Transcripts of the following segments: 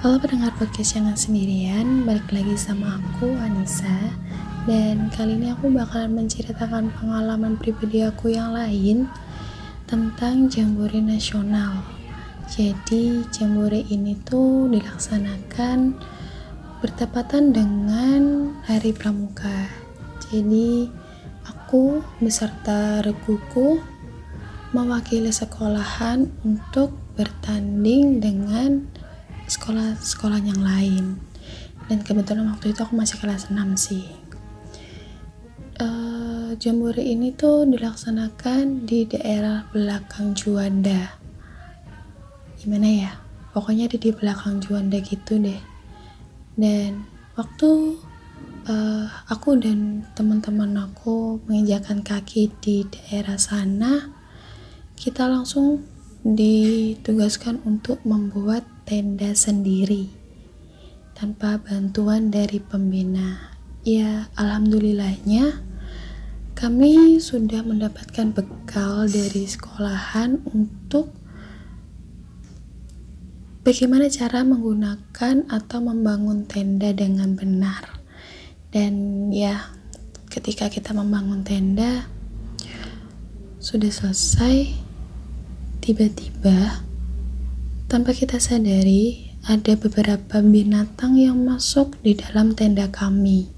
Halo pendengar podcast Jangan Sendirian, balik lagi sama aku Anissa. Dan kali ini aku bakalan menceritakan pengalaman pribadi aku yang lain Tentang Jambore Nasional. Jadi Jambore ini tuh dilaksanakan bertepatan dengan Hari Pramuka. Jadi aku beserta reguku mewakili sekolahan untuk bertanding dengan sekolah-sekolah yang lain. Dan kebetulan waktu itu aku masih kelas 6 sih. Uh, Jambore ini tuh dilaksanakan di daerah belakang Juanda. Gimana ya? Pokoknya di, di belakang Juanda gitu deh. Dan waktu uh, aku dan teman-teman aku menginjakan kaki di daerah sana kita langsung ditugaskan untuk membuat tenda sendiri tanpa bantuan dari pembina. Ya alhamdulillahnya kami sudah mendapatkan bekal dari sekolahan untuk bagaimana cara menggunakan atau membangun tenda dengan benar. Dan ya ketika kita membangun tenda sudah selesai tiba-tiba tanpa kita sadari ada beberapa binatang yang masuk di dalam tenda kami.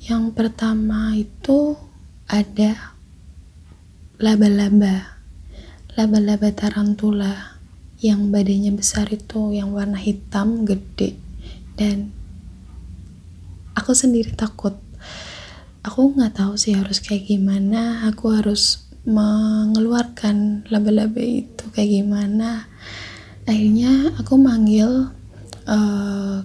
Yang pertama itu ada laba-laba laba-laba tarantula yang badannya besar itu yang warna hitam gede. Dan aku sendiri takut. Aku nggak tahu sih harus kayak gimana aku harus mengeluarkan laba-laba itu kayak gimana akhirnya aku manggil uh,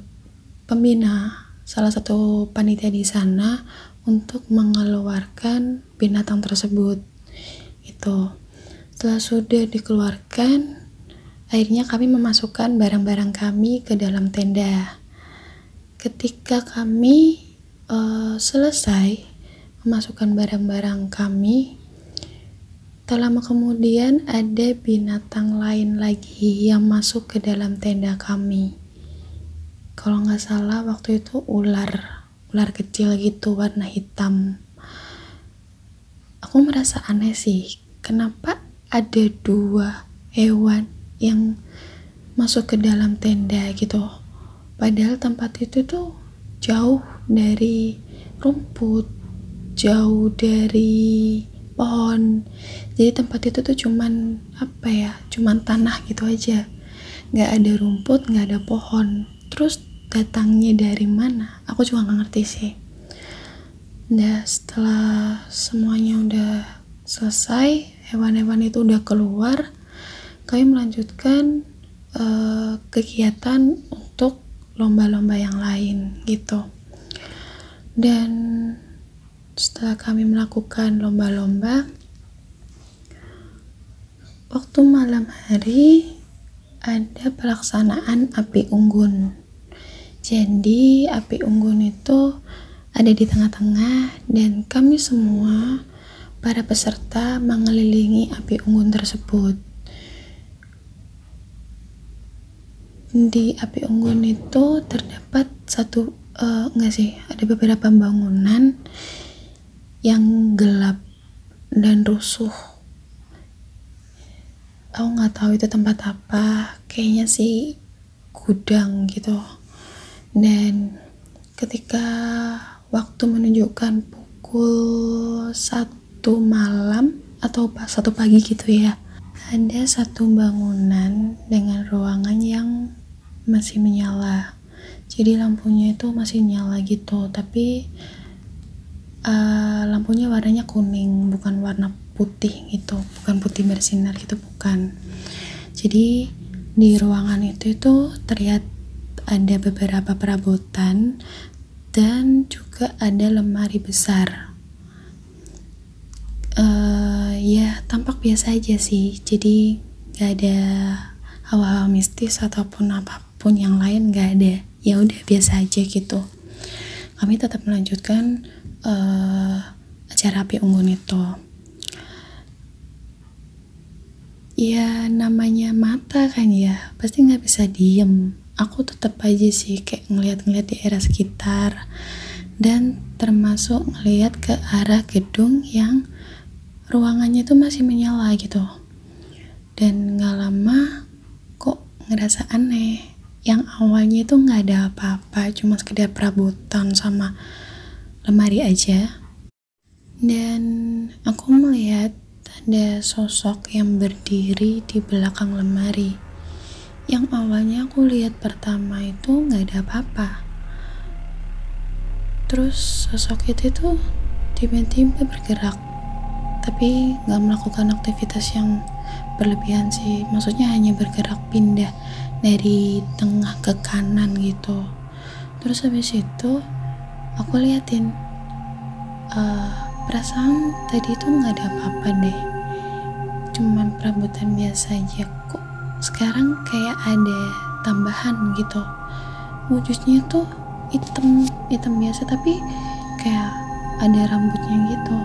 pembina salah satu panitia di sana untuk mengeluarkan binatang tersebut. Itu. Setelah sudah dikeluarkan akhirnya kami memasukkan barang-barang kami ke dalam tenda. Ketika kami uh, selesai memasukkan barang-barang kami tak lama kemudian ada binatang lain lagi yang masuk ke dalam tenda kami. Kalau nggak salah waktu itu ular ular kecil gitu warna hitam. Aku merasa aneh sih kenapa ada dua hewan yang masuk ke dalam tenda gitu? Padahal tempat itu tuh jauh dari rumput, jauh dari pohon. Jadi tempat itu tuh cuman apa ya, cuman tanah gitu aja. Gak ada rumput, gak ada pohon. Terus datangnya dari mana? Aku juga gak ngerti sih. Nah setelah semuanya udah selesai, hewan-hewan itu udah keluar, kami melanjutkan uh, kegiatan untuk lomba-lomba yang lain gitu dan setelah kami melakukan lomba-lomba waktu malam hari ada pelaksanaan api unggun. Jadi api unggun itu ada di tengah-tengah dan kami semua para peserta mengelilingi api unggun tersebut. Di api unggun itu terdapat satu uh, enggak sih ada beberapa bangunan yang gelap dan rusuh. Aku nggak tahu itu tempat apa. Kayaknya sih gudang gitu. Dan ketika waktu menunjukkan pukul satu malam atau pas satu pagi gitu ya ada satu bangunan dengan ruangan yang masih menyala. Jadi lampunya itu masih nyala gitu tapi uh, lampunya warnanya kuning bukan warna putih gitu bukan putih bersinar gitu bukan. Jadi di ruangan itu itu terlihat ada beberapa perabotan dan juga ada lemari besar. Uh, ya tampak biasa aja sih. Jadi gak ada hawa-hawa mistis ataupun apa pun pun yang lain gak ada. Ya udah biasa aja gitu. Kami tetap melanjutkan uh, acara api unggun itu. Ya namanya mata kan ya. Pasti nggak bisa diem. Aku tetap aja sih kayak ngeliat-ngeliat di area sekitar. Dan termasuk ngeliat ke arah gedung yang ruangannya itu masih menyala gitu. Dan gak lama kok ngerasa aneh. Yang awalnya itu nggak ada apa-apa cuma sekedar perabotan sama lemari aja. Dan aku melihat ada sosok yang berdiri di belakang lemari. Yang awalnya aku lihat pertama itu nggak ada apa-apa. Terus sosok itu tuh tiba-tiba bergerak tapi nggak melakukan aktivitas yang berlebihan sih. Maksudnya hanya bergerak pindah dari tengah ke kanan gitu. Terus habis itu aku liatin uh, perasaan tadi itu nggak ada apa-apa deh. Cuman perabotan biasa aja. Kok sekarang kayak ada tambahan gitu? Wujudnya tuh hitam hitam biasa tapi kayak ada rambutnya gitu.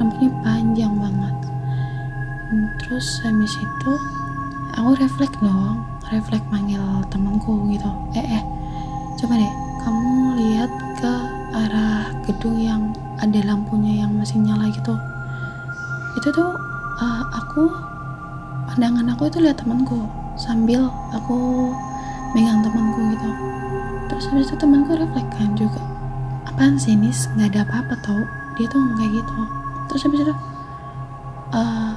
Rambutnya panjang banget. Hmm, terus habis itu aku refleks dong. Refleks manggil temanku gitu. Eh eh coba deh kamu lihat ke arah gedung yang ada lampunya yang masih nyala gitu. Itu tuh uh, aku pandangan aku itu lihat temanku sambil aku megang temanku gitu. Terus habis itu temanku reflekan juga apaan sih nis? Nggak ada apa-apa tau. Dia tuh kayak gitu. Terus habis itu uh,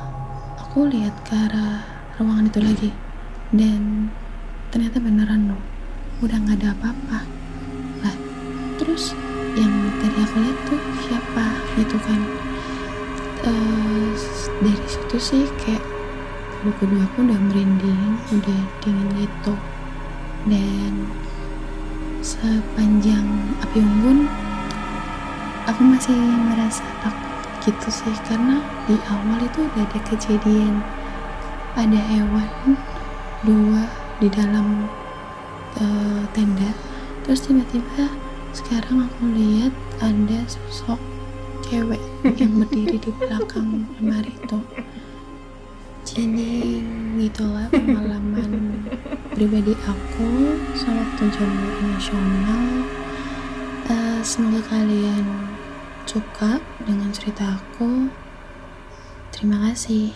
aku lihat ke arah ruangan itu lagi. Dan ternyata beneran loh. Udah nggak ada apa-apa. Lah terus yang tadi aku lihat tuh siapa gitu kan. Uh, dari situ sih kayak buku dua aku udah merinding udah dingin gitu. Dan sepanjang api unggun aku masih merasa takut gitu sih. Karena di awal itu udah ada kejadian ada hewan dua di dalam uh, tenda. Terus tiba-tiba sekarang aku lihat ada sosok cewek yang berdiri di belakang lemari itu. Jadi gitulah pengalaman pribadi aku sewaktu jambore nasional uh, semoga kalian suka dengan cerita aku. Terima kasih